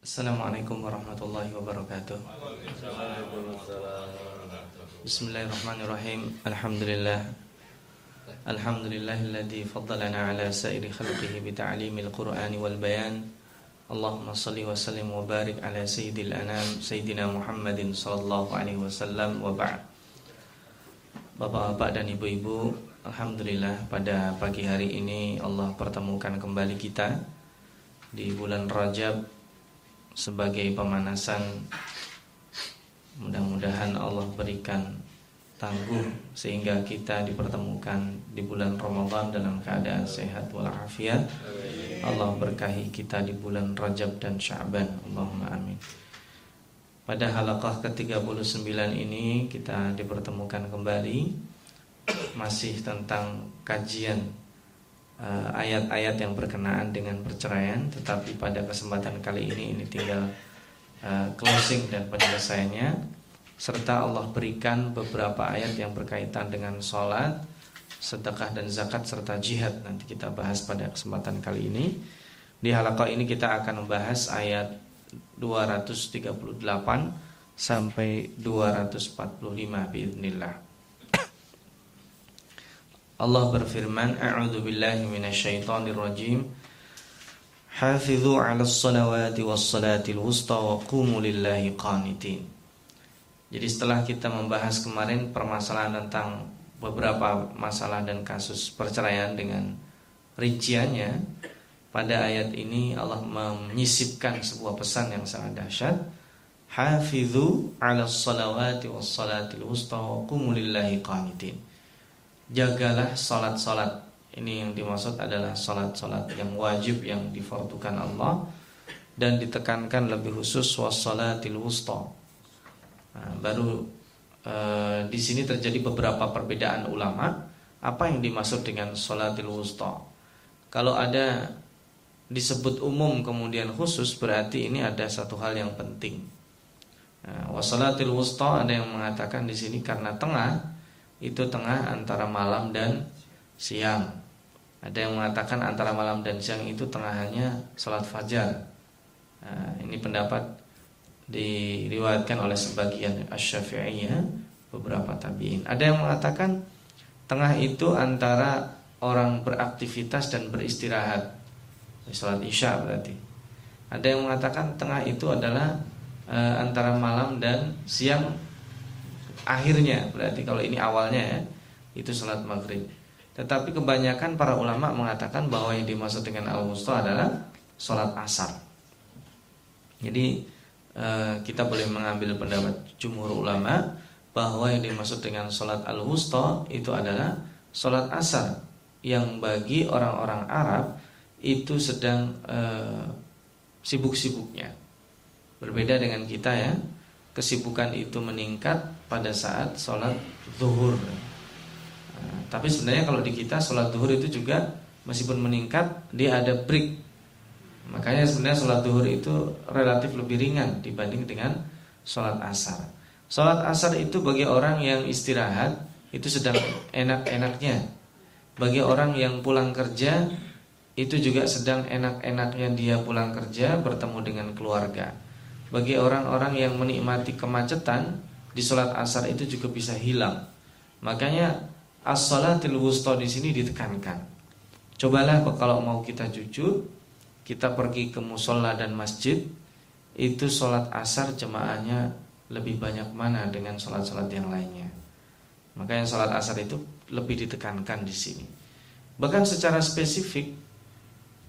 Assalamualaikum warahmatullahi wabarakatuh. Bismillahirrahmanirrahim. Alhamdulillah. Alhamdulillahilladzi faddalana ala sairi khalqihi bi ta'limil Qur'ani wal bayan. Allahumma salli wa sallim wa barik ala sayyidil anam sayyidina Muhammadin sallallahu alaihi wasallam wa ba'd. Bapak-bapak dan ibu-ibu, alhamdulillah pada pagi hari ini Allah pertemukan kembali kita di bulan Rajab sebagai pemanasan Mudah-mudahan Allah berikan tangguh sehingga kita dipertemukan di bulan Ramadan dalam keadaan sehat walafiat. Allah berkahi kita di bulan Rajab dan Sya'ban. Allahumma amin. Pada halaqah ke-39 ini kita dipertemukan kembali masih tentang kajian ayat-ayat uh, yang berkenaan dengan perceraian tetapi pada kesempatan kali ini ini tinggal uh, closing dan penyelesaiannya. Serta Allah berikan beberapa ayat yang berkaitan dengan sholat sedekah dan zakat serta jihad nanti kita bahas pada kesempatan kali ini. Di halaqah ini kita akan membahas ayat 238 sampai 245 biiznillah Allah berfirman, "A'udzu billahi minasyaitonir rajim. Hafizu 'alas salawati was salatil wusta wa qumu lillahi qanitin." Jadi setelah kita membahas kemarin permasalahan tentang beberapa masalah dan kasus perceraian dengan rinciannya, pada ayat ini Allah menyisipkan sebuah pesan yang sangat dahsyat. Hafizu 'alas salawati was salatil wusta wa qumu lillahi qanitin jagalah salat-salat. Ini yang dimaksud adalah salat-salat yang wajib yang difardukan Allah dan ditekankan lebih khusus wassalatil wusta. Nah, baru e, di sini terjadi beberapa perbedaan ulama apa yang dimaksud dengan salatil wusta. Kalau ada disebut umum kemudian khusus berarti ini ada satu hal yang penting. Nah, wasalatil wusta ada yang mengatakan di sini karena tengah itu tengah antara malam dan siang. Ada yang mengatakan antara malam dan siang itu tengahnya salat fajar. Nah, ini pendapat diriwayatkan oleh sebagian asy-Syafi'iyah beberapa tabi'in. Ada yang mengatakan tengah itu antara orang beraktivitas dan beristirahat. Salat Isya berarti. Ada yang mengatakan tengah itu adalah e, antara malam dan siang akhirnya berarti kalau ini awalnya ya itu salat maghrib. Tetapi kebanyakan para ulama mengatakan bahwa yang dimaksud dengan al-wusta adalah salat asar. Jadi eh, kita boleh mengambil pendapat jumhur ulama bahwa yang dimaksud dengan salat al-wusta itu adalah salat asar yang bagi orang-orang Arab itu sedang eh, sibuk-sibuknya. Berbeda dengan kita ya kesibukan itu meningkat pada saat sholat zuhur. Nah, tapi sebenarnya kalau di kita sholat zuhur itu juga meskipun meningkat dia ada break. Makanya sebenarnya sholat zuhur itu relatif lebih ringan dibanding dengan sholat asar. Sholat asar itu bagi orang yang istirahat itu sedang enak-enaknya. Bagi orang yang pulang kerja itu juga sedang enak-enaknya dia pulang kerja bertemu dengan keluarga bagi orang-orang yang menikmati kemacetan di sholat asar itu juga bisa hilang. Makanya as-salatil wusta di sini ditekankan. Cobalah kalau mau kita jujur, kita pergi ke musola dan masjid, itu sholat asar jemaahnya lebih banyak mana dengan sholat-sholat yang lainnya. Makanya sholat asar itu lebih ditekankan di sini. Bahkan secara spesifik,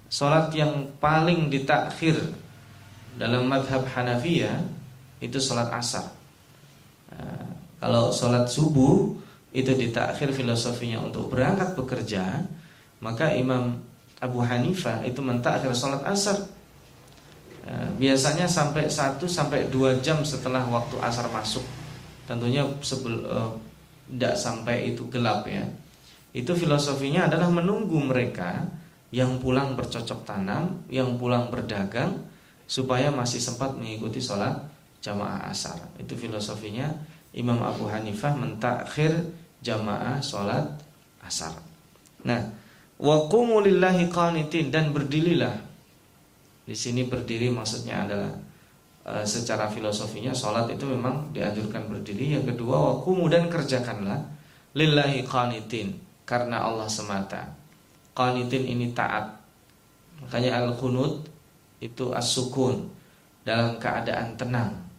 sholat yang paling ditakhir dalam madhab Hanafiyah itu sholat asar. Kalau sholat subuh itu ditakhir filosofinya untuk berangkat bekerja, maka Imam Abu Hanifah itu mentakhir sholat asar. Nah, biasanya sampai 1 sampai 2 jam setelah waktu asar masuk. Tentunya sebelum tidak sampai itu gelap ya. Itu filosofinya adalah menunggu mereka yang pulang bercocok tanam, yang pulang berdagang, supaya masih sempat mengikuti sholat jamaah asar. Itu filosofinya Imam Abu Hanifah mentakhir jamaah sholat asar. Nah, wa lillahi qanitin dan berdirilah. Di sini berdiri maksudnya adalah e, secara filosofinya sholat itu memang dianjurkan berdiri. Yang kedua wakumu dan kerjakanlah lillahi qanitin karena Allah semata. Qanitin ini taat. Makanya al-qunut itu as-sukun dalam keadaan tenang.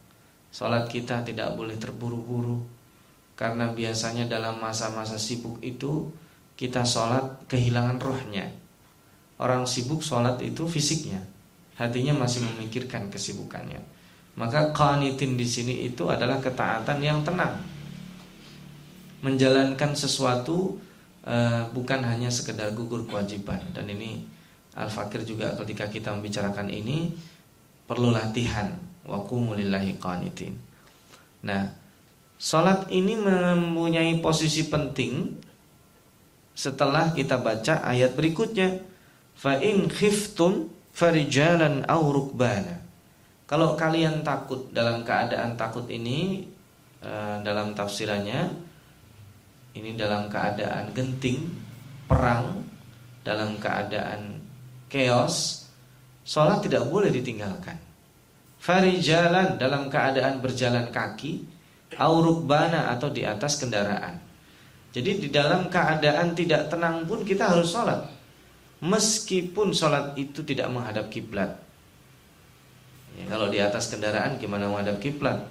Sholat kita tidak boleh terburu-buru karena biasanya dalam masa-masa sibuk itu kita sholat kehilangan rohnya. Orang sibuk sholat itu fisiknya, hatinya masih memikirkan kesibukannya. Maka qanitin di sini itu adalah ketaatan yang tenang. Menjalankan sesuatu uh, bukan hanya sekedar gugur kewajiban dan ini Al-Fakir juga ketika kita membicarakan ini perlu latihan wa qumulillahi qanitin. Nah, salat ini mempunyai posisi penting setelah kita baca ayat berikutnya. Fa in khiftum farijalan aw rukbana. Kalau kalian takut dalam keadaan takut ini eh, dalam tafsirannya ini dalam keadaan genting, perang, dalam keadaan chaos, sholat tidak boleh ditinggalkan. Farijalan dalam keadaan berjalan kaki, aurukbana atau di atas kendaraan. Jadi di dalam keadaan tidak tenang pun kita harus sholat. Meskipun sholat itu tidak menghadap kiblat. Ya, kalau di atas kendaraan gimana menghadap kiblat?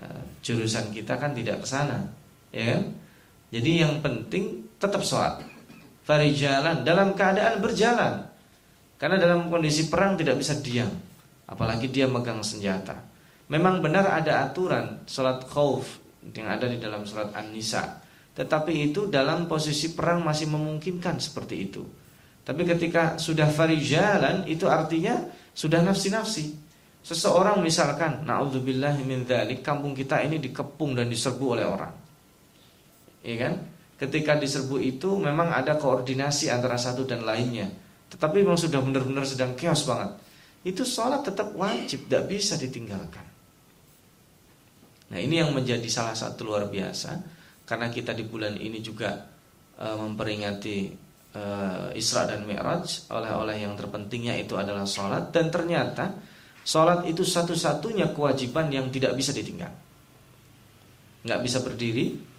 Eh, jurusan kita kan tidak ke sana, ya kan? Jadi yang penting tetap sholat. Farijalan dalam keadaan berjalan. Karena dalam kondisi perang tidak bisa diam, apalagi dia megang senjata. Memang benar ada aturan sholat khauf yang ada di dalam sholat An-Nisa tetapi itu dalam posisi perang masih memungkinkan seperti itu. Tapi ketika sudah farijalan itu artinya sudah nafsi-nafsi. Seseorang misalkan naudzubillah min dzalik kampung kita ini dikepung dan diserbu oleh orang. Iya kan? Ketika diserbu itu memang ada koordinasi antara satu dan lainnya. Tetapi memang sudah benar-benar sedang chaos banget. Itu sholat tetap wajib, tidak bisa ditinggalkan. Nah ini yang menjadi salah satu luar biasa karena kita di bulan ini juga uh, memperingati uh, Isra dan Mi'raj oleh-oleh yang terpentingnya itu adalah sholat. Dan ternyata sholat itu satu-satunya kewajiban yang tidak bisa ditinggal. Nggak bisa berdiri.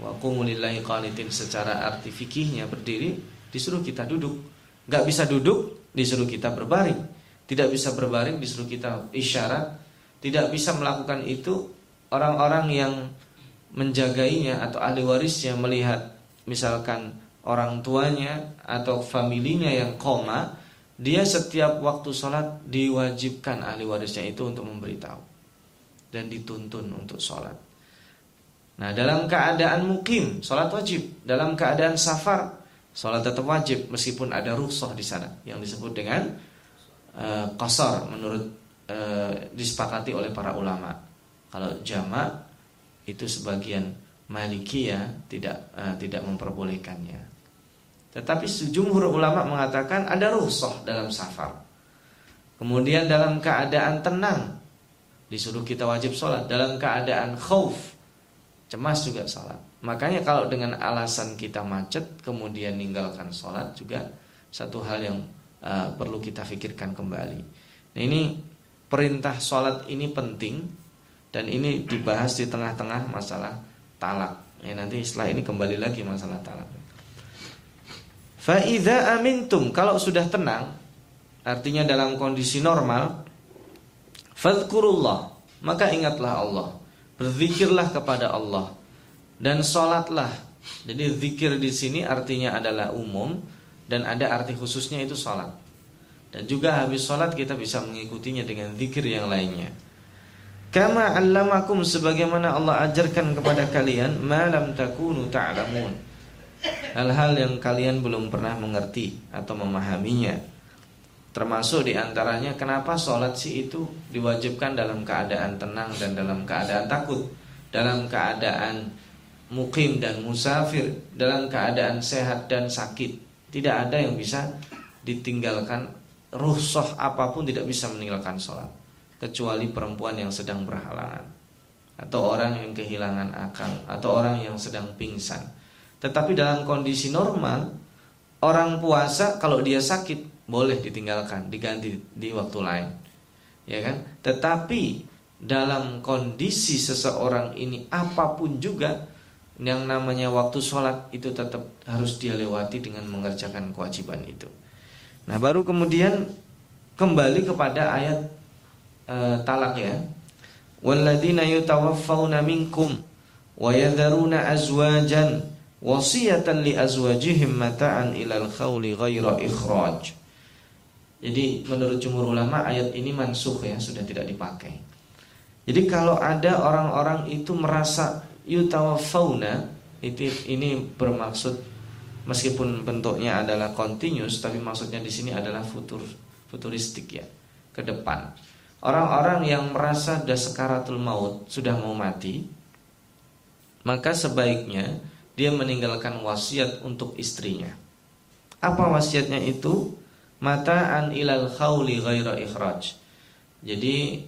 Wa qumulillahi qanitin secara arti fikihnya berdiri disuruh kita duduk. Nggak bisa duduk disuruh kita berbaring. Tidak bisa berbaring disuruh kita isyarat tidak bisa melakukan itu orang-orang yang menjagainya atau ahli warisnya melihat misalkan orang tuanya atau familinya yang koma, dia setiap waktu sholat diwajibkan ahli warisnya itu untuk memberitahu dan dituntun untuk sholat. Nah dalam keadaan mukim sholat wajib, dalam keadaan safar sholat tetap wajib meskipun ada rukhsah di sana yang disebut dengan uh, qasar menurut uh, disepakati oleh para ulama. Kalau jamak itu sebagian Malikiyah tidak uh, tidak memperbolehkannya. Tetapi sejumhur ulama mengatakan ada rukhsah dalam safar. Kemudian dalam keadaan tenang disuruh kita wajib sholat. Dalam keadaan khauf cemas juga sholat. Makanya kalau dengan alasan kita macet kemudian meninggalkan sholat juga satu hal yang uh, perlu kita pikirkan kembali. Nah ini perintah sholat ini penting dan ini dibahas di tengah-tengah masalah talak. Ya nanti setelah ini kembali lagi masalah talak. Faiza amintum kalau sudah tenang, artinya dalam kondisi normal, fadkurullah maka ingatlah Allah, berzikirlah kepada Allah dan sholatlah. Jadi zikir di sini artinya adalah umum dan ada arti khususnya itu sholat. Dan juga habis sholat kita bisa mengikutinya dengan zikir yang lainnya. Kama allamakum sebagaimana Allah ajarkan kepada kalian malam takunu ta'lamun. Hal-hal yang kalian belum pernah mengerti atau memahaminya. Termasuk di antaranya kenapa sholat sih itu diwajibkan dalam keadaan tenang dan dalam keadaan takut. Dalam keadaan mukim dan musafir. Dalam keadaan sehat dan sakit. Tidak ada yang bisa ditinggalkan ruhsoh apa pun tidak bisa meninggalkan sholat kecuali perempuan yang sedang berhalangan atau orang yang kehilangan akal atau orang yang sedang pingsan. Tetapi dalam kondisi normal orang puasa kalau dia sakit boleh ditinggalkan, diganti di waktu lain. Ya kan? Tetapi dalam kondisi seseorang ini apa pun juga yang namanya waktu sholat itu tetap harus dia lewati dengan mengerjakan kewajiban itu. Nah baru kemudian kembali kepada ayat e, talak ya. Walladzina yutawaffawna minkum wa yadharuna azwajan wasiyatan li azwajihim mata'an ilal khawli ghaira ikhraj. Jadi menurut jumhur ulama ayat ini mansuh ya, sudah tidak dipakai. Jadi kalau ada orang-orang itu merasa yutawafauna itu ini bermaksud meskipun bentuknya adalah continuous tapi maksudnya di sini adalah futur futuristik ya ke depan. Orang-orang yang merasa sudah sekaratul maut sudah mau mati maka sebaiknya dia meninggalkan wasiat untuk istrinya. Apa wasiatnya itu? Mata'an ilal khawli ghaira ikhraj. Jadi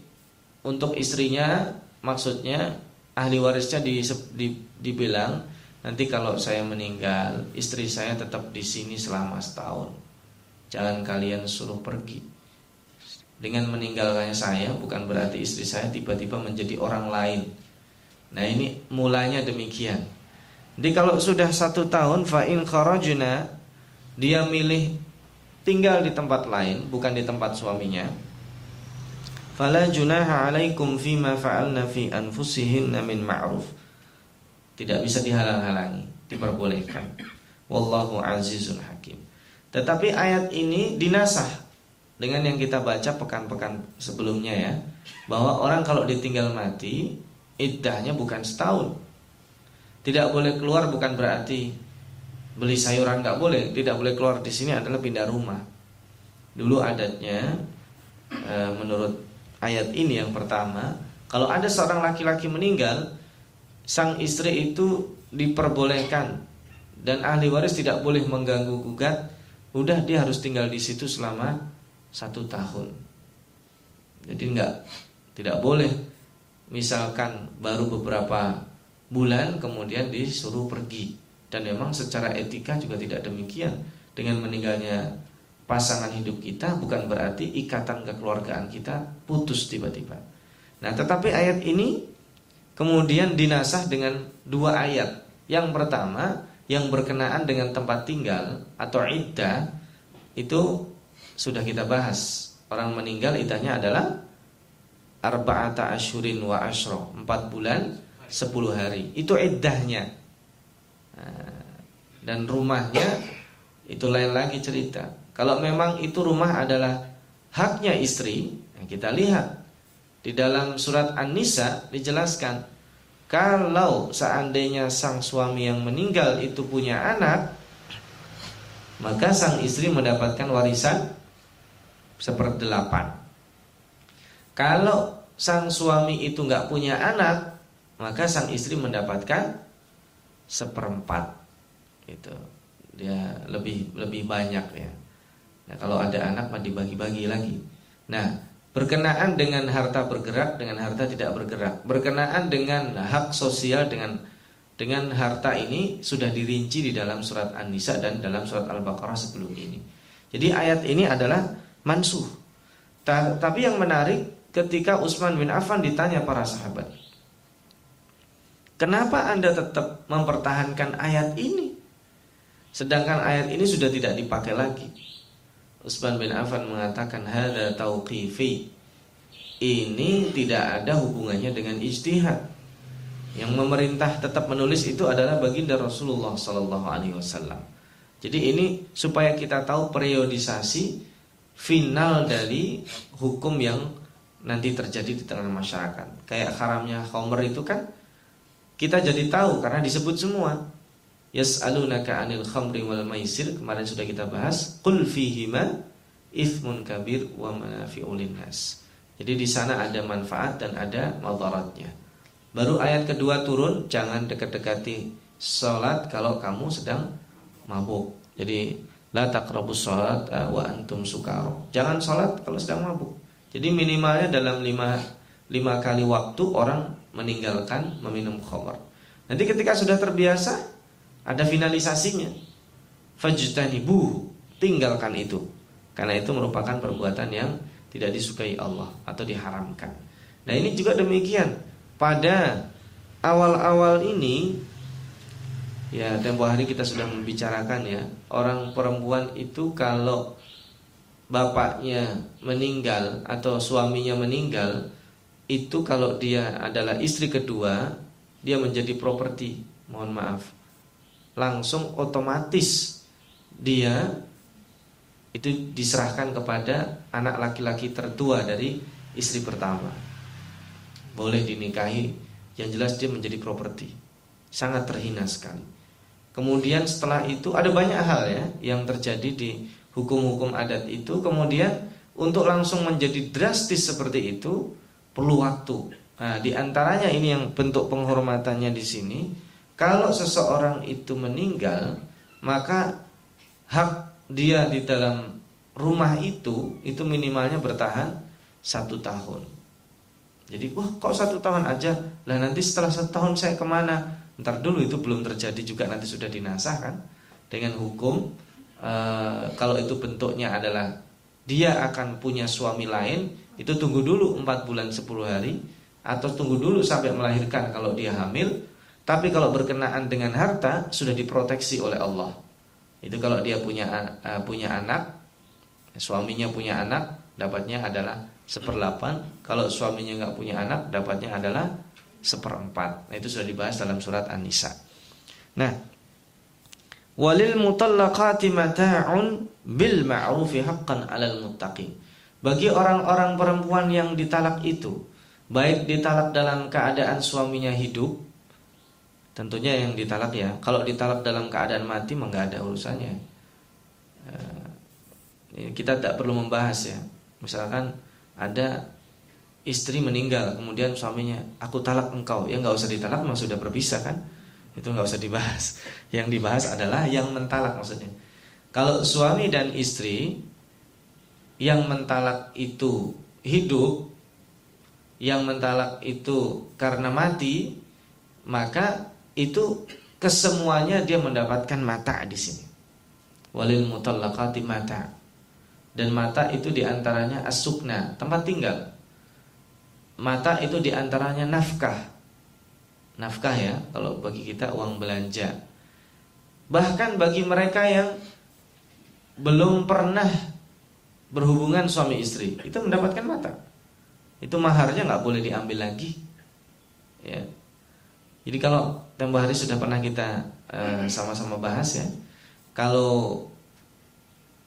untuk istrinya maksudnya ahli warisnya di, di, dibilang nanti kalau saya meninggal istri saya tetap di sini selama setahun. Jangan kalian suruh pergi. Dengan meninggalkannya saya bukan berarti istri saya tiba-tiba menjadi orang lain. Nah ini mulanya demikian. Jadi kalau sudah satu tahun fa'in kharajna dia milih tinggal di tempat lain bukan di tempat suaminya Fala junaha alaikum fima fa'alna fi anfusihinna min ma'ruf. Tidak bisa dihalang-halangi, diperbolehkan. Wallahu azizun hakim. Tetapi ayat ini dinasah dengan yang kita baca pekan-pekan sebelumnya ya, bahwa orang kalau ditinggal mati iddahnya bukan setahun. Tidak boleh keluar bukan berarti beli sayuran nggak boleh, tidak boleh keluar di sini adalah pindah rumah. Dulu adatnya eh, menurut ayat ini yang pertama, kalau ada seorang laki-laki meninggal, sang istri itu diperbolehkan dan ahli waris tidak boleh mengganggu gugat, udah dia harus tinggal di situ selama satu tahun. Jadi enggak, tidak boleh. Misalkan baru beberapa bulan kemudian disuruh pergi dan memang secara etika juga tidak demikian dengan meninggalnya pasangan hidup kita bukan berarti ikatan kekeluargaan kita putus tiba-tiba. Nah, tetapi ayat ini kemudian dinasah dengan dua ayat. Yang pertama yang berkenaan dengan tempat tinggal atau iddah itu sudah kita bahas. Orang meninggal iddahnya adalah arba'ata asyurin wa asyro, empat bulan sepuluh hari. Itu iddahnya. Nah, dan rumahnya itu lain lagi cerita. Kalau memang itu rumah adalah haknya istri, kita lihat di dalam surat An-Nisa dijelaskan kalau seandainya sang suami yang meninggal itu punya anak, maka sang istri mendapatkan warisan seperdelapan. Kalau sang suami itu nggak punya anak, maka sang istri mendapatkan seperempat. Itu dia lebih lebih banyak ya. Nah, kalau ada anak mah dibagi-bagi lagi. Nah, berkenaan dengan harta bergerak dengan harta tidak bergerak, berkenaan dengan hak sosial dengan dengan harta ini sudah dirinci di dalam surat An-Nisa dan dalam surat Al-Baqarah sebelum ini. Jadi ayat ini adalah mansuh. Tapi yang menarik ketika Utsman bin Affan ditanya para sahabat, "Kenapa Anda tetap mempertahankan ayat ini?" Sedangkan ayat ini sudah tidak dipakai lagi. Utsman bin Affan mengatakan hada tauqifi. Ini tidak ada hubungannya dengan ijtihad. Yang memerintah tetap menulis itu adalah baginda Rasulullah sallallahu alaihi wasallam. Jadi ini supaya kita tahu periodisasi final dari hukum yang nanti terjadi di tengah masyarakat. Kayak haramnya khamr itu kan kita jadi tahu karena disebut semua Yas'alunaka 'anil khamri wal maisir kemarin sudah kita bahas qul fihima ithmun kabir wa manafi'ul linnas. Jadi di sana ada manfaat dan ada madaratnya. Baru ayat kedua turun jangan dekat-dekati salat kalau kamu sedang mabuk. Jadi la taqrabus salat eh, wa antum sukaro. Jangan salat kalau sedang mabuk. Jadi minimalnya dalam lima, lima kali waktu orang meninggalkan meminum khamr. Nanti ketika sudah terbiasa ada finalisasinya. fajtanibuhu tinggalkan itu karena itu merupakan perbuatan yang tidak disukai Allah atau diharamkan nah ini juga demikian pada awal-awal ini ya tempo hari kita sudah membicarakan ya orang perempuan itu kalau bapaknya meninggal atau suaminya meninggal itu kalau dia adalah istri kedua dia menjadi properti mohon maaf langsung otomatis dia itu diserahkan kepada anak laki-laki tertua dari istri pertama. Boleh dinikahi, yang jelas dia menjadi properti. Sangat terhina. Kemudian setelah itu ada banyak hal ya yang terjadi di hukum-hukum adat itu. Kemudian untuk langsung menjadi drastis seperti itu perlu waktu. Nah, di antaranya ini yang bentuk penghormatannya di sini. Kalau seseorang itu meninggal, maka hak dia di dalam rumah itu itu minimalnya bertahan satu tahun. Jadi wah kok satu tahun aja lah nanti setelah satu tahun saya ke mana? Ntar dulu itu belum terjadi juga nanti sudah dinasah kan dengan hukum e, kalau itu bentuknya adalah dia akan punya suami lain itu tunggu dulu 4 bulan 10 hari atau tunggu dulu sampai melahirkan kalau dia hamil tapi kalau berkenaan dengan harta sudah diproteksi oleh Allah itu kalau dia punya uh, punya anak, suaminya punya anak, dapatnya adalah seperlapan. Kalau suaminya nggak punya anak, dapatnya adalah seperempat. Nah, itu sudah dibahas dalam surat An-Nisa. Nah, walil mutallaqati mata'un bil ma'rufi haqqan 'alal muttaqin. Bagi orang-orang perempuan yang ditalak itu, baik ditalak dalam keadaan suaminya hidup Tentunya yang ditalak ya. Kalau ditalak dalam keadaan mati nggak ada urusannya. Eh, kita tidak perlu membahas ya. Misalkan ada istri meninggal, kemudian suaminya, aku talak engkau, ya nggak usah ditalak, memang sudah berpisah kan? Itu nggak usah dibahas. Yang dibahas adalah yang mentalak maksudnya. Kalau suami dan istri yang mentalak itu hidup, yang mentalak itu karena mati, maka itu kesemuanya dia mendapatkan mata di sini. Walil mutallaqati mata. Dan mata itu di antaranya asukna, tempat tinggal. Mata itu di antaranya nafkah. Nafkah ya, kalau bagi kita uang belanja. Bahkan bagi mereka yang belum pernah berhubungan suami istri, itu mendapatkan mata. Itu maharnya nggak boleh diambil lagi. Ya, jadi kalau tempo hari sudah pernah kita eh, sama-sama uh, bahas ya, kalau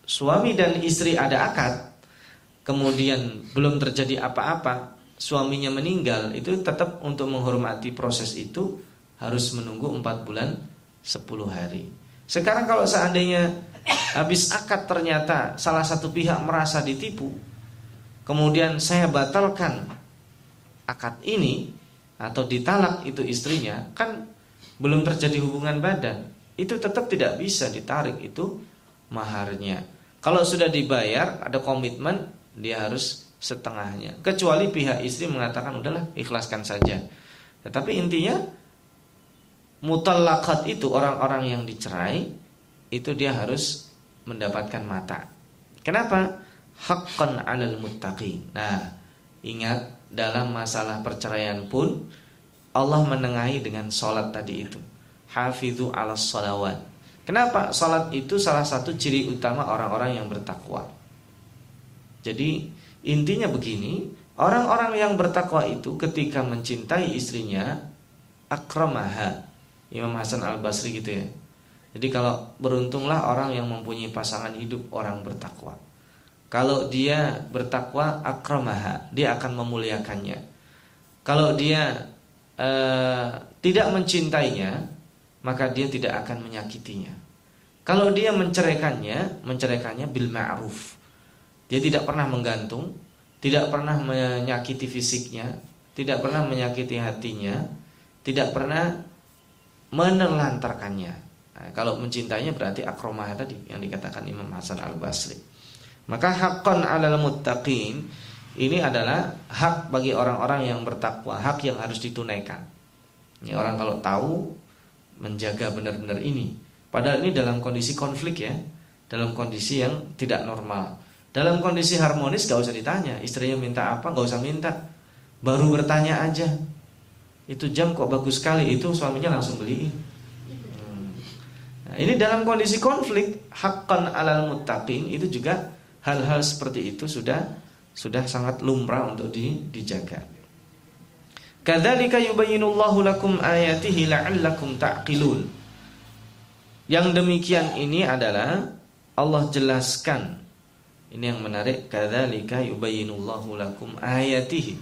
suami dan istri ada akad, kemudian belum terjadi apa-apa, suaminya meninggal, itu tetap untuk menghormati proses itu harus menunggu 4 bulan 10 hari. Sekarang kalau seandainya habis akad ternyata salah satu pihak merasa ditipu, kemudian saya batalkan akad ini, atau ditalak itu istrinya. Kan belum terjadi hubungan badan. Itu tetap tidak bisa ditarik itu maharnya. Kalau sudah dibayar ada komitmen dia harus setengahnya. Kecuali pihak istri mengatakan udahlah ikhlaskan saja. Tetapi intinya mutalakat itu orang-orang yang dicerai itu dia harus mendapatkan mata kenapa haqqan 'alal muttaqin nah ingat dalam masalah perceraian pun Allah menengahi dengan sholat tadi itu. Hafidhu ala sholawat. Kenapa? Sholat itu salah satu ciri utama orang-orang yang bertakwa. Jadi intinya begini, orang-orang yang bertakwa itu ketika mencintai istrinya akramaha. Imam Hasan Al Basri gitu ya. Jadi kalau beruntunglah orang yang mempunyai pasangan hidup orang bertakwa. Kalau dia bertakwa akramaha, dia akan memuliakannya. Kalau dia uh, tidak mencintainya, maka dia tidak akan menyakitinya. Kalau dia menceraikannya, menceraikannya bil ma'ruf. Dia tidak pernah menggantung, tidak pernah menyakiti fisiknya, tidak pernah menyakiti hatinya, tidak pernah menelantarkannya. Nah, kalau mencintainya berarti akromah tadi yang dikatakan Imam Hasan Al Basri. Maka hakon 'alal muttaqin ini adalah hak bagi orang-orang yang bertakwa, hak yang harus ditunaikan. Ini orang kalau tahu menjaga benar-benar ini. Padahal ini dalam kondisi konflik ya, dalam kondisi yang tidak normal. Dalam kondisi harmonis gak usah ditanya, istrinya minta apa gak usah minta, baru bertanya aja. Itu jam kok bagus sekali, itu suaminya langsung beliin. Ini dalam kondisi konflik, hakkan alal muttaqin itu juga hal-hal seperti itu sudah sudah sangat lumrah untuk di, dijaga. Kadzalika yubayyinullahu lakum ayatihi la'allakum ta'qilun. Yang demikian ini adalah Allah jelaskan. Ini yang menarik, kadzalika yubayyinullahu lakum ayatihi.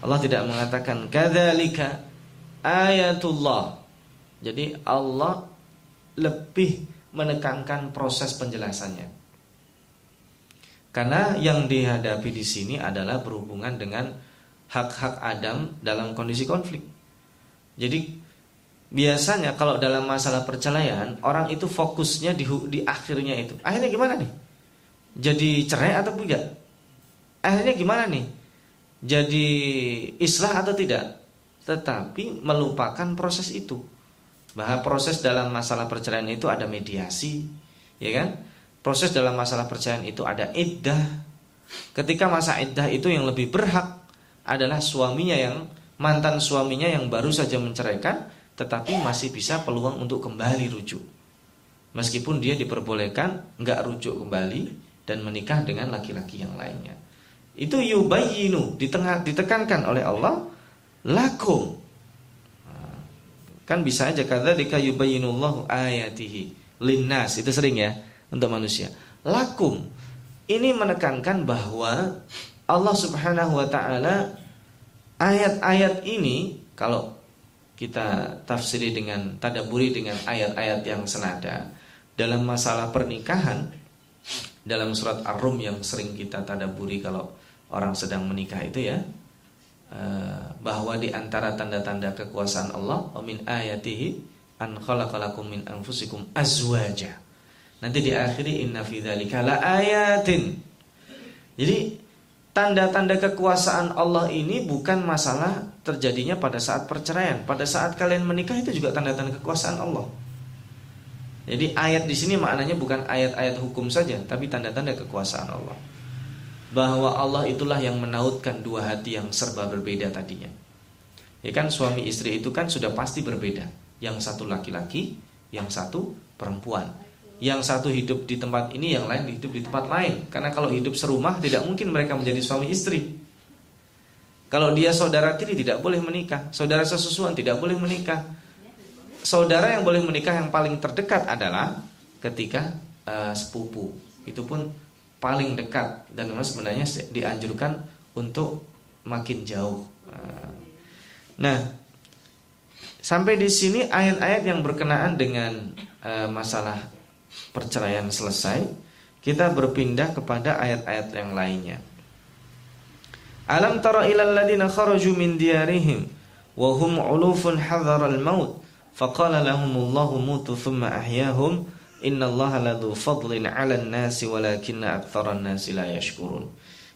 Allah tidak mengatakan kadzalika ayatullah. Jadi Allah lebih menekankan proses penjelasannya. Karena yang dihadapi di sini adalah berhubungan dengan hak-hak Adam dalam kondisi konflik. Jadi biasanya kalau dalam masalah perceraian orang itu fokusnya di, di akhirnya itu. Akhirnya gimana nih? Jadi cerai atau tidak? Akhirnya gimana nih? Jadi islah atau tidak? Tetapi melupakan proses itu. Bahwa proses dalam masalah perceraian itu ada mediasi, ya kan? proses dalam masalah perceraian itu ada iddah. Ketika masa iddah itu yang lebih berhak adalah suaminya yang mantan suaminya yang baru saja menceraikan tetapi masih bisa peluang untuk kembali rujuk. Meskipun dia diperbolehkan nggak rujuk kembali dan menikah dengan laki-laki yang lainnya. Itu yubayinu ditekankan oleh Allah lakum. Kan bisa aja kadzalika yubayyinullahu ayatihi linnas itu sering ya untuk manusia. Lakum ini menekankan bahwa Allah Subhanahu wa taala ayat-ayat ini kalau kita tafsiri dengan tadaburi dengan ayat-ayat yang senada dalam masalah pernikahan dalam surat Ar-Rum yang sering kita tadaburi kalau orang sedang menikah itu ya bahwa di antara tanda-tanda kekuasaan Allah min ayatihi an khalaqalakum min anfusikum azwaja Nanti diakhiri inna fi dzalika ayatin. Jadi tanda-tanda kekuasaan Allah ini bukan masalah terjadinya pada saat perceraian. Pada saat kalian menikah itu juga tanda-tanda kekuasaan Allah. Jadi ayat di sini maknanya bukan ayat-ayat hukum saja, tapi tanda-tanda kekuasaan Allah. Bahwa Allah itulah yang menautkan dua hati yang serba berbeda tadinya. Ya kan suami istri itu kan sudah pasti berbeda. Yang satu laki-laki, yang satu perempuan yang satu hidup di tempat ini, yang lain hidup di tempat lain. Karena kalau hidup serumah tidak mungkin mereka menjadi suami istri. Kalau dia saudara tiri tidak boleh menikah, saudara sesusuan tidak boleh menikah. Saudara yang boleh menikah yang paling terdekat adalah ketika uh, sepupu. Itu pun paling dekat dan memang sebenarnya dianjurkan untuk makin jauh. Eh, nah, sampai di sini ayat-ayat yang berkenaan dengan uh, masalah perceraian selesai, kita berpindah kepada ayat-ayat yang lainnya. Alam tara ilal ladina kharaju min diyarihim wa hum ulufun al maut faqala lahumullahu mutu thumma ahyahum innallaha ladzu fadlin 'alan walakinna aktsaran nasi.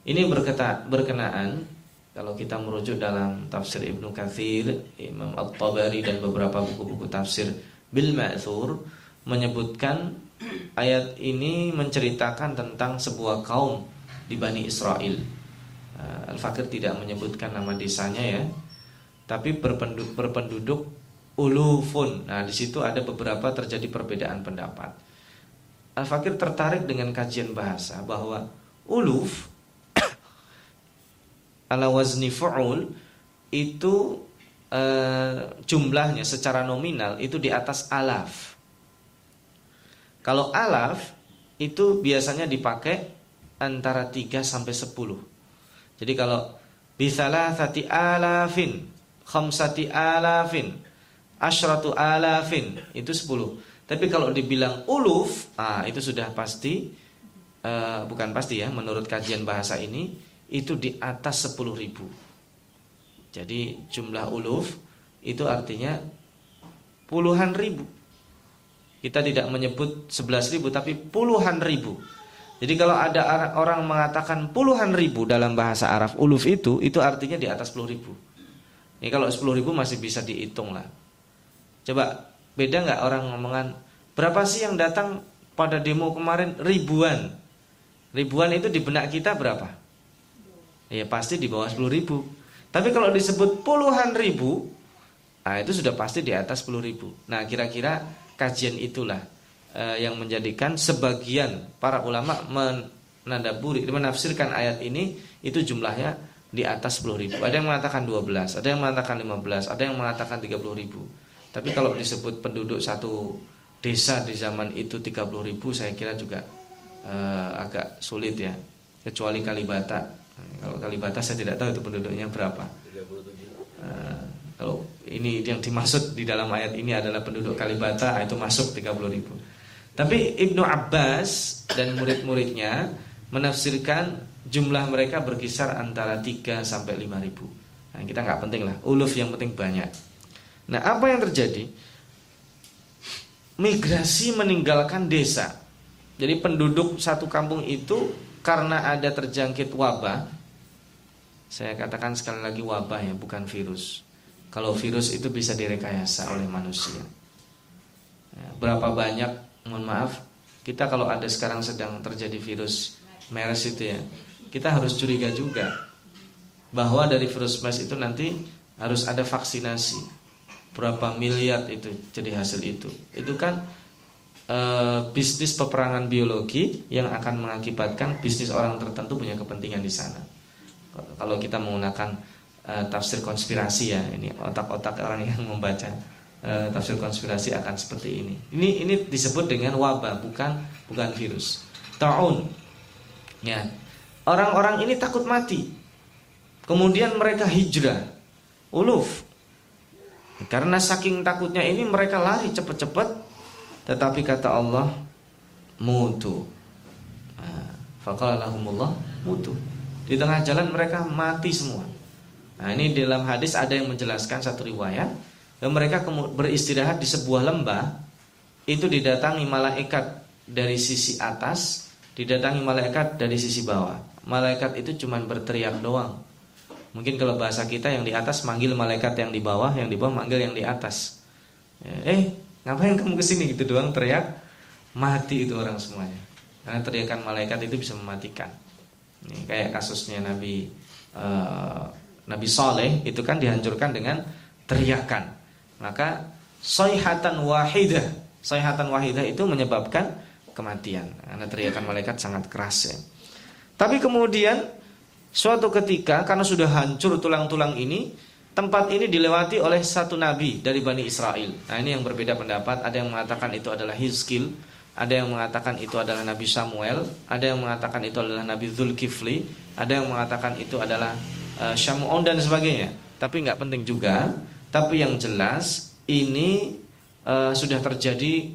Ini berkata, berkenaan kalau kita merujuk dalam tafsir Ibnu Katsir, Imam At-Tabari dan beberapa buku-buku tafsir bil Ma'thur menyebutkan ayat ini menceritakan tentang sebuah kaum di Bani Israel. Uh, Al-Fakir tidak menyebutkan nama desanya ya, tapi berpenduduk, berpenduduk ulufun. Nah, di situ ada beberapa terjadi perbedaan pendapat. Al-Fakir tertarik dengan kajian bahasa bahwa uluf ala wazni fu'ul itu uh, jumlahnya secara nominal itu di atas alaf. Kalau alaf itu biasanya dipakai antara 3 sampai 10. Jadi kalau bisalah sati alafin, khamsati alafin, asyratu alafin itu 10. Tapi kalau dibilang uluf, ah itu sudah pasti uh, bukan pasti ya menurut kajian bahasa ini itu di atas 10 ribu. Jadi jumlah uluf itu artinya puluhan ribu. Kita tidak menyebut 11 ribu tapi puluhan ribu. Jadi kalau ada orang mengatakan puluhan ribu dalam bahasa Arab uluf itu, itu artinya di atas 10 ribu. Ini kalau 10 ribu masih bisa dihitung lah. Coba beda nggak orang ngomongan Berapa sih yang datang pada demo kemarin? Ribuan. Ribuan itu di benak kita berapa? Ya pasti di bawah 10 ribu. Tapi kalau disebut puluhan ribu, nah itu sudah pasti di atas 10 ribu. Nah kira-kira kajian itulah eh, yang menjadikan sebagian para ulama menandaburi, menafsirkan ayat ini itu jumlahnya di atas 10 ribu. Ada yang mengatakan 12, ada yang mengatakan 15, ada yang mengatakan 30 ribu. Tapi kalau disebut penduduk satu desa di zaman itu 30 ribu, saya kira juga uh, agak sulit ya. Kecuali Kalibata. Kalau Kalibata saya tidak tahu itu penduduknya berapa. Uh, kalau ini yang dimaksud di dalam ayat ini adalah penduduk Kalibata, itu masuk 30 ribu. Tapi Ibnu Abbas dan murid-muridnya menafsirkan jumlah mereka berkisar antara 3 sampai 5 ribu. Nah, kita nggak penting lah, uluf yang penting banyak. Nah, apa yang terjadi? Migrasi meninggalkan desa. Jadi penduduk satu kampung itu karena ada terjangkit wabah, saya katakan sekali lagi wabah ya, bukan virus. Kalau virus itu bisa direkayasa oleh manusia. Ya, berapa banyak, mohon maaf, kita kalau ada sekarang sedang terjadi virus MERS itu ya, kita harus curiga juga bahwa dari virus MERS itu nanti harus ada vaksinasi. Berapa miliar itu jadi hasil itu. Itu kan e, bisnis peperangan biologi yang akan mengakibatkan bisnis orang tertentu punya kepentingan di sana. Kalau kita menggunakan e, tafsir konspirasi ya, ini otak-otak orang yang membaca e, tafsir konspirasi akan seperti ini. Ini ini disebut dengan wabah, bukan bukan virus. Taun. Ya, Orang-orang ini takut mati. Kemudian mereka hijrah. Uluf. Karena saking takutnya ini mereka lari cepat-cepat. Tetapi kata Allah, mutu. Nah, Fakalalahumullah mutu. Di tengah jalan mereka mati semua. Nah ini dalam hadis ada yang menjelaskan satu riwayat dan mereka beristirahat di sebuah lembah itu didatangi malaikat dari sisi atas, didatangi malaikat dari sisi bawah malaikat itu cuma berteriak doang. Mungkin kalau bahasa kita yang di atas manggil malaikat yang di bawah, yang di bawah manggil yang di atas. Ya, eh, ngapain kamu ke sini gitu doang teriak, mati itu orang semuanya. Karena teriakan malaikat itu bisa mematikan. Ini kayak kasusnya Nabi uh, Nabi Soleh itu kan dihancurkan dengan teriakan. Maka soihatan wahidah, soihatan wahidah itu menyebabkan kematian. Karena teriakan malaikat sangat keras ya. Tapi kemudian suatu ketika karena sudah hancur tulang-tulang ini, tempat ini dilewati oleh satu nabi dari Bani Israel. Nah, ini yang berbeda pendapat, ada yang mengatakan itu adalah Hizkil, ada yang mengatakan itu adalah Nabi Samuel, ada yang mengatakan itu adalah Nabi Zulkifli, ada yang mengatakan itu adalah uh, Syamu'on dan sebagainya. Tapi nggak penting juga. Tapi yang jelas ini uh, sudah terjadi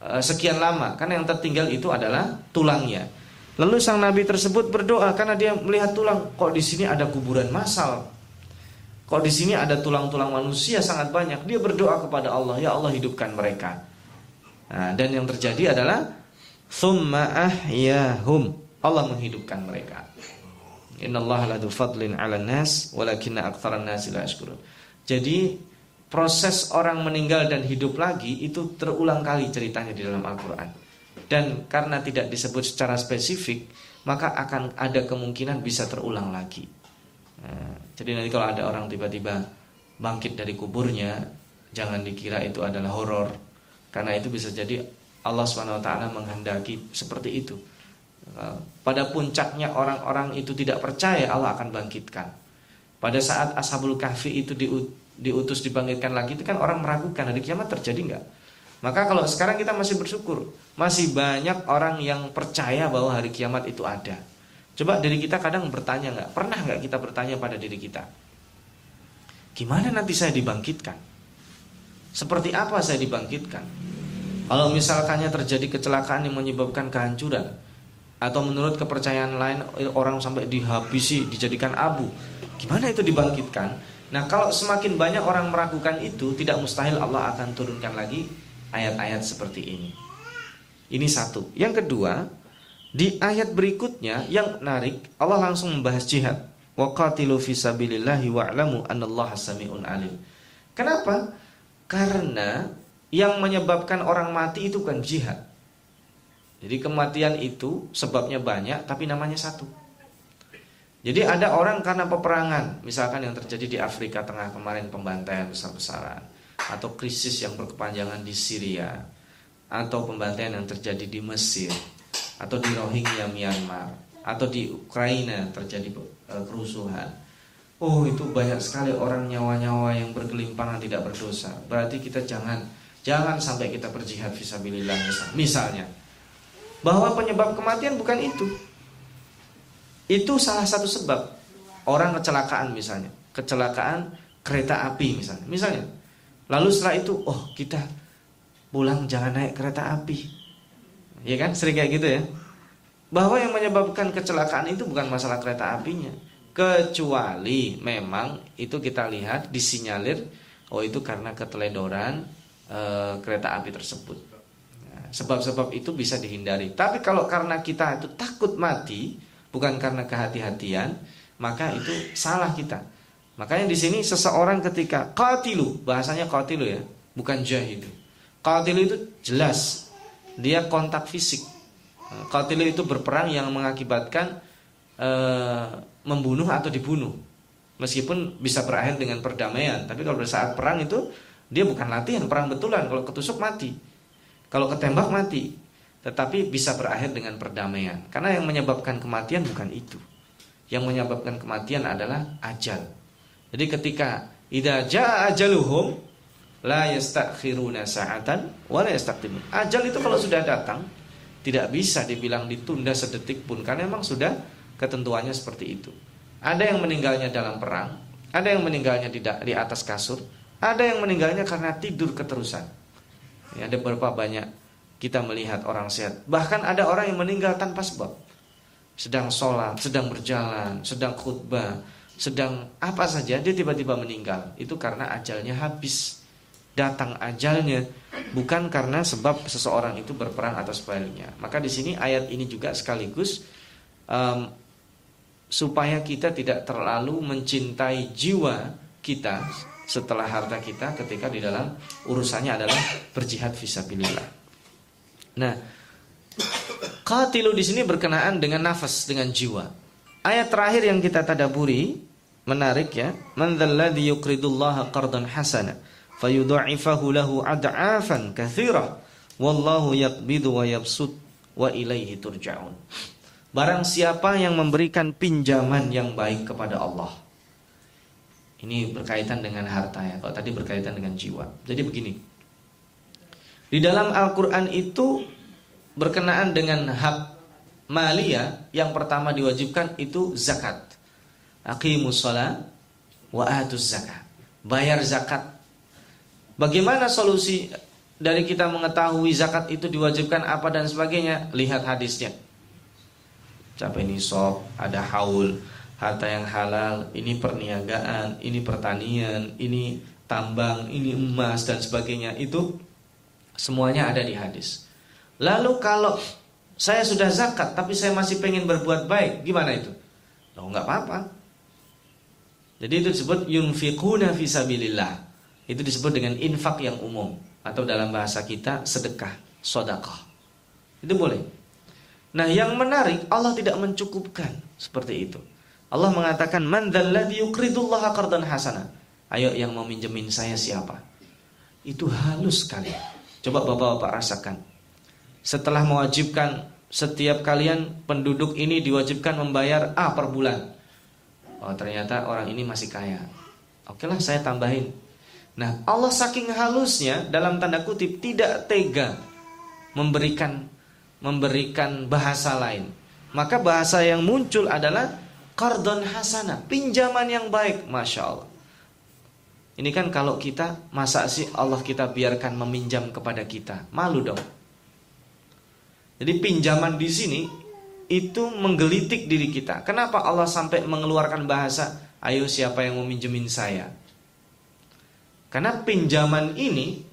uh, sekian lama. Karena yang tertinggal itu adalah tulangnya. Lalu sang nabi tersebut berdoa karena dia melihat tulang, kok di sini ada kuburan massal. Kok di sini ada tulang-tulang manusia sangat banyak. Dia berdoa kepada Allah, ya Allah hidupkan mereka. Nah, dan yang terjadi adalah thumma ahyahum. Allah menghidupkan mereka. Innallaha ladu fadlin 'alan nas walakinna aktsaran nasi la yashkurun. Jadi proses orang meninggal dan hidup lagi itu terulang kali ceritanya di dalam Al-Qur'an dan karena tidak disebut secara spesifik maka akan ada kemungkinan bisa terulang lagi. Nah, jadi nanti kalau ada orang tiba-tiba bangkit dari kuburnya, jangan dikira itu adalah horor, karena itu bisa jadi Allah swt menghendaki seperti itu. Pada puncaknya orang-orang itu tidak percaya Allah akan bangkitkan. Pada saat Ashabul Kahfi itu diutus dibangkitkan lagi itu kan orang meragukan hari kiamat terjadi nggak? Maka kalau sekarang kita masih bersyukur, masih banyak orang yang percaya bahwa hari kiamat itu ada. Coba diri kita kadang bertanya nggak? Pernah nggak kita bertanya pada diri kita? Gimana nanti saya dibangkitkan? Seperti apa saya dibangkitkan? Kalau misalkannya terjadi kecelakaan yang menyebabkan kehancuran atau menurut kepercayaan lain orang sampai dihabisi, dijadikan abu, gimana itu dibangkitkan? Nah, kalau semakin banyak orang meragukan itu, tidak mustahil Allah akan turunkan lagi ayat-ayat seperti ini. Ini satu. Yang kedua, di ayat berikutnya yang menarik, Allah langsung membahas jihad. Waqatilu fi sabilillahi wa'lamu anallaha sami'un alim. Kenapa? Karena yang menyebabkan orang mati itu bukan jihad. Jadi kematian itu sebabnya banyak tapi namanya satu. Jadi ada orang karena peperangan, misalkan yang terjadi di Afrika Tengah kemarin pembantaian besar-besaran atau krisis yang berkepanjangan di Syria atau pembantaian yang terjadi di Mesir atau di Rohingya Myanmar atau di Ukraina terjadi eh, kerusuhan. Oh, itu banyak sekali orang nyawa-nyawa yang bergelimpangan tidak berdosa. Berarti kita jangan jangan sampai kita berjihad fisabilillah misalnya. Bahwa penyebab kematian bukan itu. Itu salah satu sebab orang kecelakaan misalnya, kecelakaan kereta api misalnya. Misalnya. Lalu setelah itu, oh kita pulang jangan naik kereta api. Ya kan? Sering kayak gitu ya. Bahwa yang menyebabkan kecelakaan itu bukan masalah kereta apinya, kecuali memang itu kita lihat disinyalir oh itu karena keteledoran e, kereta api tersebut. Nah, sebab-sebab itu bisa dihindari. Tapi kalau karena kita itu takut mati, bukan karena kehati-hatian, maka itu salah kita. Makanya di sini seseorang ketika qatilu, bahasanya qatilu ya, bukan jahidu. Qatilu itu jelas dia kontak fisik. Qatilu itu berperang yang mengakibatkan e, membunuh atau dibunuh. Meskipun bisa berakhir dengan perdamaian, tapi kalau saat perang itu dia bukan latihan, perang betulan. Kalau ketusuk mati. Kalau ketembak mati tetapi bisa berakhir dengan perdamaian. Karena yang menyebabkan kematian bukan itu. Yang menyebabkan kematian adalah ajal. Jadi ketika idza jaa ajaluhum la yastakhiruna sa'atan wa la yastaqdimun. Ajal itu kalau sudah datang tidak bisa dibilang ditunda sedetik pun karena memang sudah ketentuannya seperti itu. Ada yang meninggalnya dalam perang, ada yang meninggalnya di, di atas kasur, ada yang meninggalnya karena tidur keterusan. Ya, ada beberapa banyak kita melihat orang sehat. Bahkan ada orang yang meninggal tanpa sebab. Sedang sholat, sedang berjalan, sedang khutbah, sedang apa saja dia tiba-tiba meninggal. Itu karena ajalnya habis. Datang ajalnya bukan karena sebab seseorang itu berperang atau sebaliknya. Maka di sini ayat ini juga sekaligus um, supaya kita tidak terlalu mencintai jiwa kita setelah harta kita ketika di dalam urusannya adalah berjihad visabilillah. Nah, qatilu di sini berkenaan dengan nafas, dengan jiwa. Ayat terakhir yang kita tadaburi menarik ya. Man dzalladzi yuqridullaha qardan hasana fayudha'ifahu lahu ad'afan katsira wallahu yaqbidu wa yabsut wa ilaihi turja'un. Barang siapa yang memberikan pinjaman yang baik kepada Allah. Ini berkaitan dengan harta ya. Kalau tadi berkaitan dengan jiwa. Jadi begini. Di dalam Al-Quran itu berkenaan dengan hak malia yang pertama diwajibkan itu zakat. Aqimus shalah wa atuz zakat. Bayar zakat. Bagaimana solusi dari kita mengetahui zakat itu diwajibkan apa dan sebagainya? Lihat hadisnya. Capai nisab, ada haul, harta yang halal, ini perniagaan, ini pertanian, ini tambang, ini emas dan sebagainya. Itu Semuanya ada di hadis. Lalu kalau saya sudah zakat tapi saya masih pengen berbuat baik, gimana itu? Loh nggak apa-apa. Jadi itu disebut yunfiquna fisabilillah. Itu disebut dengan infak yang umum atau dalam bahasa kita sedekah, sodakah. Itu boleh. Nah, yang menarik Allah tidak mencukupkan seperti itu. Allah mengatakan man dzalladzi yuqridullaha qardan hasana. Ayo yang mau minjemin saya siapa? Itu halus sekali. Coba bapak-bapak rasakan. Setelah mewajibkan setiap kalian penduduk ini diwajibkan membayar A per bulan. Oh ternyata orang ini masih kaya. Oke lah saya tambahin. Nah Allah saking halusnya dalam tanda kutip tidak tega memberikan memberikan bahasa lain. Maka bahasa yang muncul adalah kardon hasana, pinjaman yang baik, masya Allah. Ini kan kalau kita masa sih Allah kita biarkan meminjam kepada kita, malu dong. Jadi pinjaman di sini itu menggelitik diri kita. Kenapa Allah sampai mengeluarkan bahasa, ayo siapa yang mau minjemin saya? Karena pinjaman ini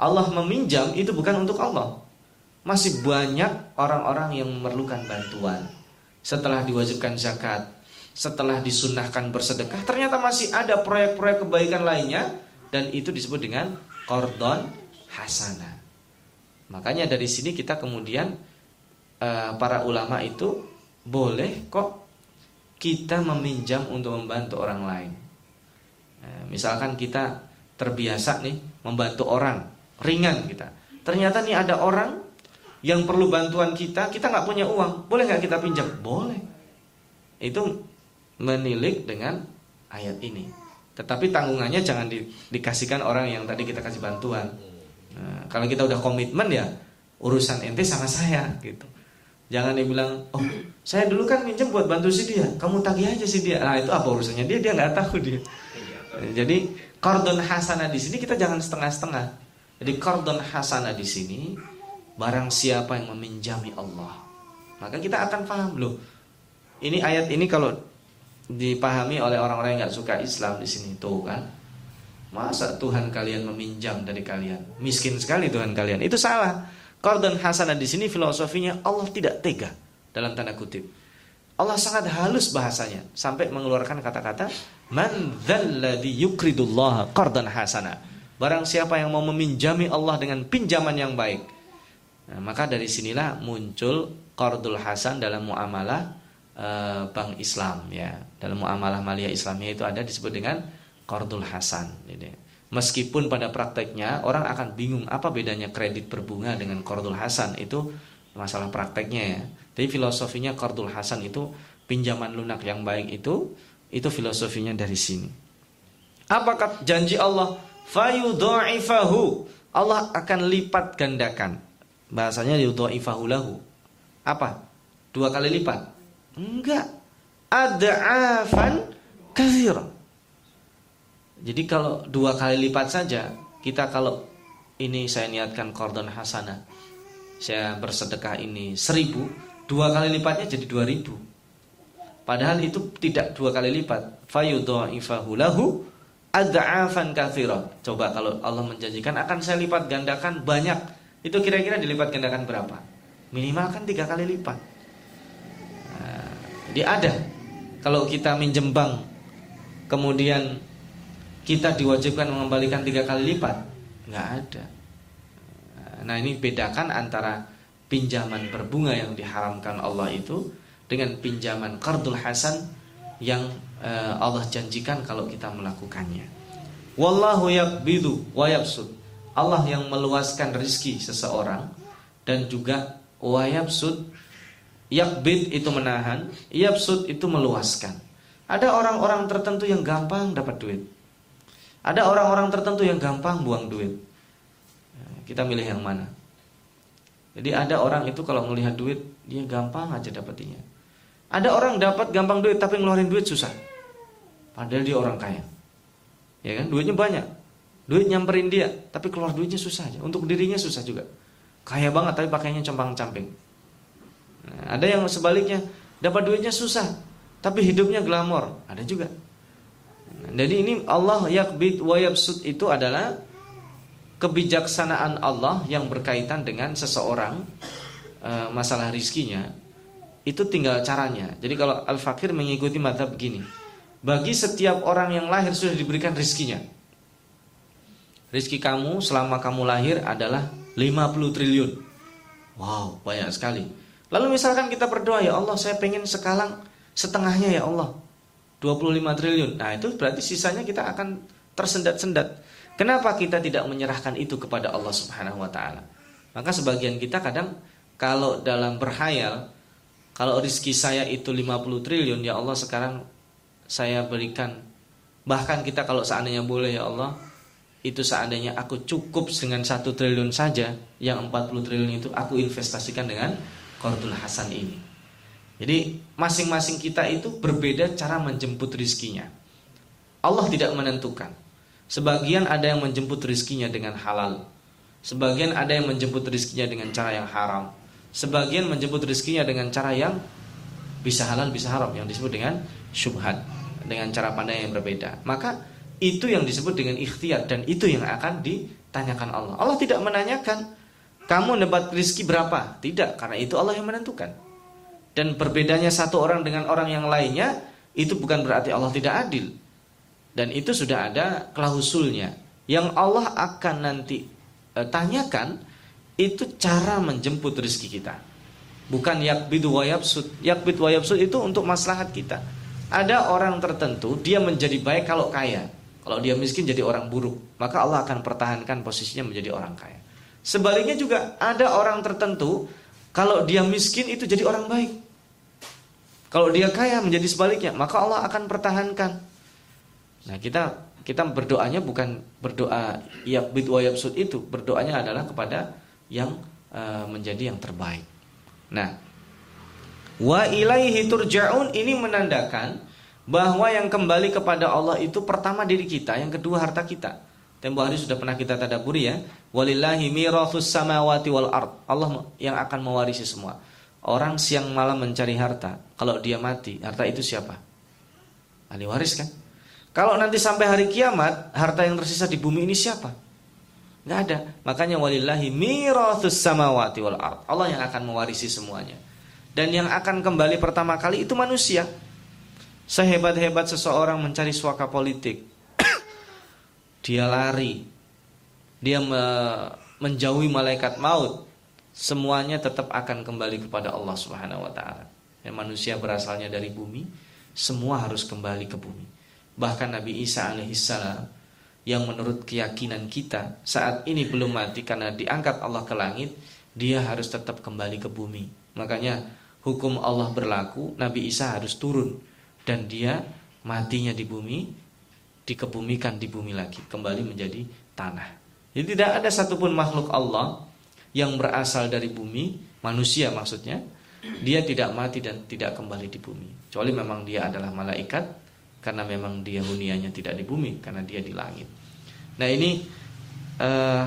Allah meminjam itu bukan untuk Allah. Masih banyak orang-orang yang memerlukan bantuan. Setelah diwajibkan zakat, setelah disunahkan bersedekah ternyata masih ada proyek-proyek kebaikan lainnya dan itu disebut dengan kordon hasanah. Makanya dari sini kita kemudian uh, para ulama itu boleh kok kita meminjam untuk membantu orang lain. Nah, misalkan kita terbiasa nih membantu orang, ringan kita. Ternyata nih ada orang yang perlu bantuan kita, kita nggak punya uang, boleh nggak kita pinjam? Boleh. Itu menilik dengan ayat ini. Tetapi tanggungannya jangan di, dikasihkan orang yang tadi kita kasih bantuan. Kalau kita udah komitmen ya urusan ente sama saya gitu. Jangan dibilang, oh saya dulu kan minjem buat bantu si dia, kamu tagih aja si dia. Nah itu apa urusannya dia? Dia nggak tahu dia. Jadi kordon hasanah di sini kita jangan setengah-setengah. Jadi kordon hasanah di sini barang siapa yang meminjami Allah, maka kita akan paham loh. Ini ayat ini kalau dipahami oleh orang-orang yang nggak suka Islam di sini tuh kan. Masa Tuhan kalian meminjam dari kalian? Miskin sekali Tuhan kalian. Itu salah. Qardun hasanah di sini filosofinya Allah tidak tega dalam tanda kutip. Allah sangat halus bahasanya sampai mengeluarkan kata-kata man dzalladzi yukridullah qardan hasana. Barang siapa yang mau meminjami Allah dengan pinjaman yang baik. Nah, maka dari sinilah muncul qardul hasan dalam muamalah e, bank Islam ya. Dalam muamalah maliyah Islamnya itu ada disebut dengan qardul hasan. Jadi, Meskipun pada prakteknya orang akan bingung apa bedanya kredit berbunga dengan kordul hasan itu masalah prakteknya ya. Tapi filosofinya kordul hasan itu pinjaman lunak yang baik itu itu filosofinya dari sini. Apakah janji Allah? Fayudha'ifahu. Allah akan lipat gandakan. Bahasanya yudha'ifahu lahu. Apa? Dua kali lipat? Enggak. Ada'afan kathira. Jadi kalau dua kali lipat saja, kita kalau ini saya niatkan kordon hasanah, saya bersedekah ini seribu, dua kali lipatnya jadi dua ribu. Padahal itu tidak dua kali lipat. Fayudha'ifahu lahu ad'afan kathira. Coba kalau Allah menjanjikan akan saya lipat gandakan banyak. Itu kira-kira dilipat gandakan berapa? Minimal kan tiga kali lipat. Nah, jadi ada. Kalau kita minjem bank, kemudian kita diwajibkan mengembalikan tiga kali lipat? Nggak ada. Nah ini bedakan antara pinjaman berbunga yang diharamkan Allah itu dengan pinjaman kardul hasan yang uh, Allah janjikan kalau kita melakukannya. Wallahu yakbidu wa yabsud. Allah yang meluaskan rizki seseorang dan juga wa yabsud yakbid itu menahan, yabsud itu meluaskan. Ada orang-orang tertentu yang gampang dapat duit. Ada orang-orang tertentu yang gampang buang duit. Kita milih yang mana? Jadi ada orang itu kalau melihat duit dia gampang aja dapetinnya. Ada orang dapat gampang duit tapi ngeluarin duit susah. Padahal dia orang kaya. Ya kan? Duitnya banyak. Duit nyamperin dia, tapi keluar duitnya susah aja. Untuk dirinya susah juga. Kaya banget tapi pakainya compang-camping. Nah, ada yang sebaliknya, dapat duitnya susah, tapi hidupnya glamor. Ada juga. Jadi ini Allah yakbid wa yabsud itu adalah kebijaksanaan Allah yang berkaitan dengan seseorang e, masalah rizkinya itu tinggal caranya. Jadi kalau al-fakir mengikuti mata begini, bagi setiap orang yang lahir sudah diberikan rizkinya. Rizki kamu selama kamu lahir adalah 50 triliun. Wow, banyak sekali. Lalu misalkan kita berdoa, ya Allah saya pengen sekalang setengahnya ya Allah. 25 triliun. Nah, itu berarti sisanya kita akan tersendat-sendat. Kenapa kita tidak menyerahkan itu kepada Allah Subhanahu wa taala? Maka sebagian kita kadang kalau dalam berhayal kalau rizki saya itu 50 triliun ya Allah sekarang saya berikan bahkan kita kalau seandainya boleh ya Allah itu seandainya aku cukup dengan satu triliun saja yang 40 triliun itu aku investasikan dengan Qardul Hasan ini jadi masing-masing kita itu berbeda cara menjemput rizkinya. Allah tidak menentukan. Sebagian ada yang menjemput rizkinya dengan halal. Sebagian ada yang menjemput rizkinya dengan cara yang haram. Sebagian menjemput rizkinya dengan cara yang bisa halal bisa haram yang disebut dengan syubhat dengan cara pandang yang berbeda. Maka itu yang disebut dengan ikhtiar dan itu yang akan ditanyakan Allah. Allah tidak menanyakan kamu dapat rizki berapa? Tidak, karena itu Allah yang menentukan. Dan berbedanya satu orang dengan orang yang lainnya itu bukan berarti Allah tidak adil. Dan itu sudah ada klausulnya yang Allah akan nanti e, tanyakan itu cara menjemput rezeki kita. Bukan yakbid wa yabsud. Yakbid wa yabsud itu untuk maslahat kita. Ada orang tertentu dia menjadi baik kalau kaya. Kalau dia miskin jadi orang buruk, maka Allah akan pertahankan posisinya menjadi orang kaya. Sebaliknya juga ada orang tertentu kalau dia miskin itu jadi orang baik. Kalau dia kaya menjadi sebaliknya, maka Allah akan pertahankan. Nah, kita kita berdoanya bukan berdoa yakbid wa yabsud itu, berdoanya adalah kepada yang uh, menjadi yang terbaik. Nah, wa ilaihi turja'un ini menandakan bahwa yang kembali kepada Allah itu pertama diri kita, yang kedua harta kita. Tempo hari sudah pernah kita tadaburi ya. Walillahi mirathus samawati wal ard. Allah yang akan mewarisi semua. Orang siang malam mencari harta, kalau dia mati, harta itu siapa? Ahli waris kan? Kalau nanti sampai hari kiamat, harta yang tersisa di bumi ini siapa? Nggak ada. Makanya walillahi mirathus samawati wal ard. Allah yang akan mewarisi semuanya. Dan yang akan kembali pertama kali itu manusia. Sehebat-hebat seseorang mencari suaka politik, dia lari, dia me menjauhi malaikat maut, semuanya tetap akan kembali kepada Allah Subhanahu wa taala. Yang manusia berasalnya dari bumi, semua harus kembali ke bumi. Bahkan Nabi Isa alaihissalam yang menurut keyakinan kita saat ini belum mati karena diangkat Allah ke langit, dia harus tetap kembali ke bumi. Makanya hukum Allah berlaku, Nabi Isa harus turun dan dia matinya di bumi, dikebumikan di bumi lagi, kembali menjadi tanah. Jadi tidak ada satupun makhluk Allah yang berasal dari bumi, manusia maksudnya, dia tidak mati dan tidak kembali di bumi. Kecuali memang dia adalah malaikat karena memang dia hunianya tidak di bumi karena dia di langit. Nah ini eh,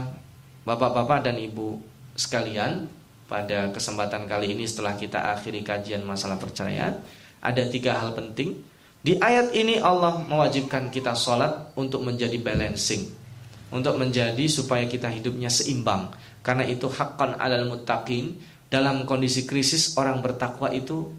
bapak-bapak dan ibu sekalian pada kesempatan kali ini setelah kita akhiri kajian masalah perceraian ada tiga hal penting di ayat ini Allah mewajibkan kita sholat untuk menjadi balancing untuk menjadi supaya kita hidupnya seimbang karena itu hakkan alal muttaqin dalam kondisi krisis orang bertakwa itu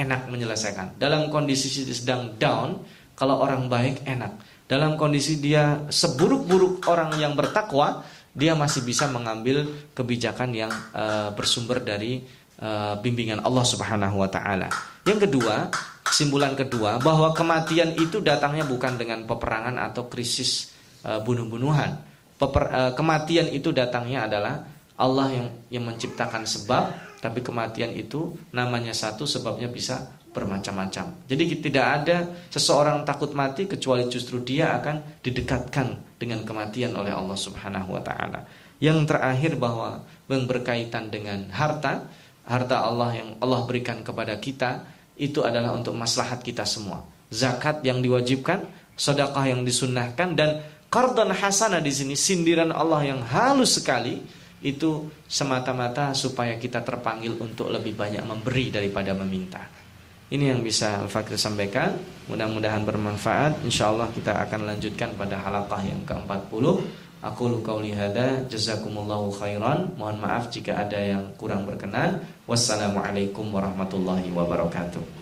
enak menyelesaikan. Dalam kondisi sedang down, kalau orang baik enak. Dalam kondisi dia seburuk-buruk orang yang bertakwa, dia masih bisa mengambil kebijakan yang uh, bersumber dari uh, bimbingan Allah Subhanahu wa taala. Yang kedua, kesimpulan kedua bahwa kematian itu datangnya bukan dengan peperangan atau krisis uh, bunuh-bunuhan. uh, kematian itu datangnya adalah Allah yang yang menciptakan sebab tapi kematian itu namanya satu sebabnya bisa bermacam-macam. Jadi tidak ada seseorang takut mati kecuali justru dia akan didekatkan dengan kematian oleh Allah Subhanahu wa taala. Yang terakhir bahwa yang berkaitan dengan harta, harta Allah yang Allah berikan kepada kita itu adalah untuk maslahat kita semua. Zakat yang diwajibkan, sedekah yang disunnahkan dan qardhan hasanah di sini sindiran Allah yang halus sekali itu semata-mata supaya kita terpanggil untuk lebih banyak memberi daripada meminta. Ini yang bisa Al-Fakir sampaikan. Mudah-mudahan bermanfaat. Insya Allah kita akan lanjutkan pada halaqah yang ke-40. Aku qauli hada jazakumullahu khairan. Mohon maaf jika ada yang kurang berkenan. Wassalamualaikum warahmatullahi wabarakatuh.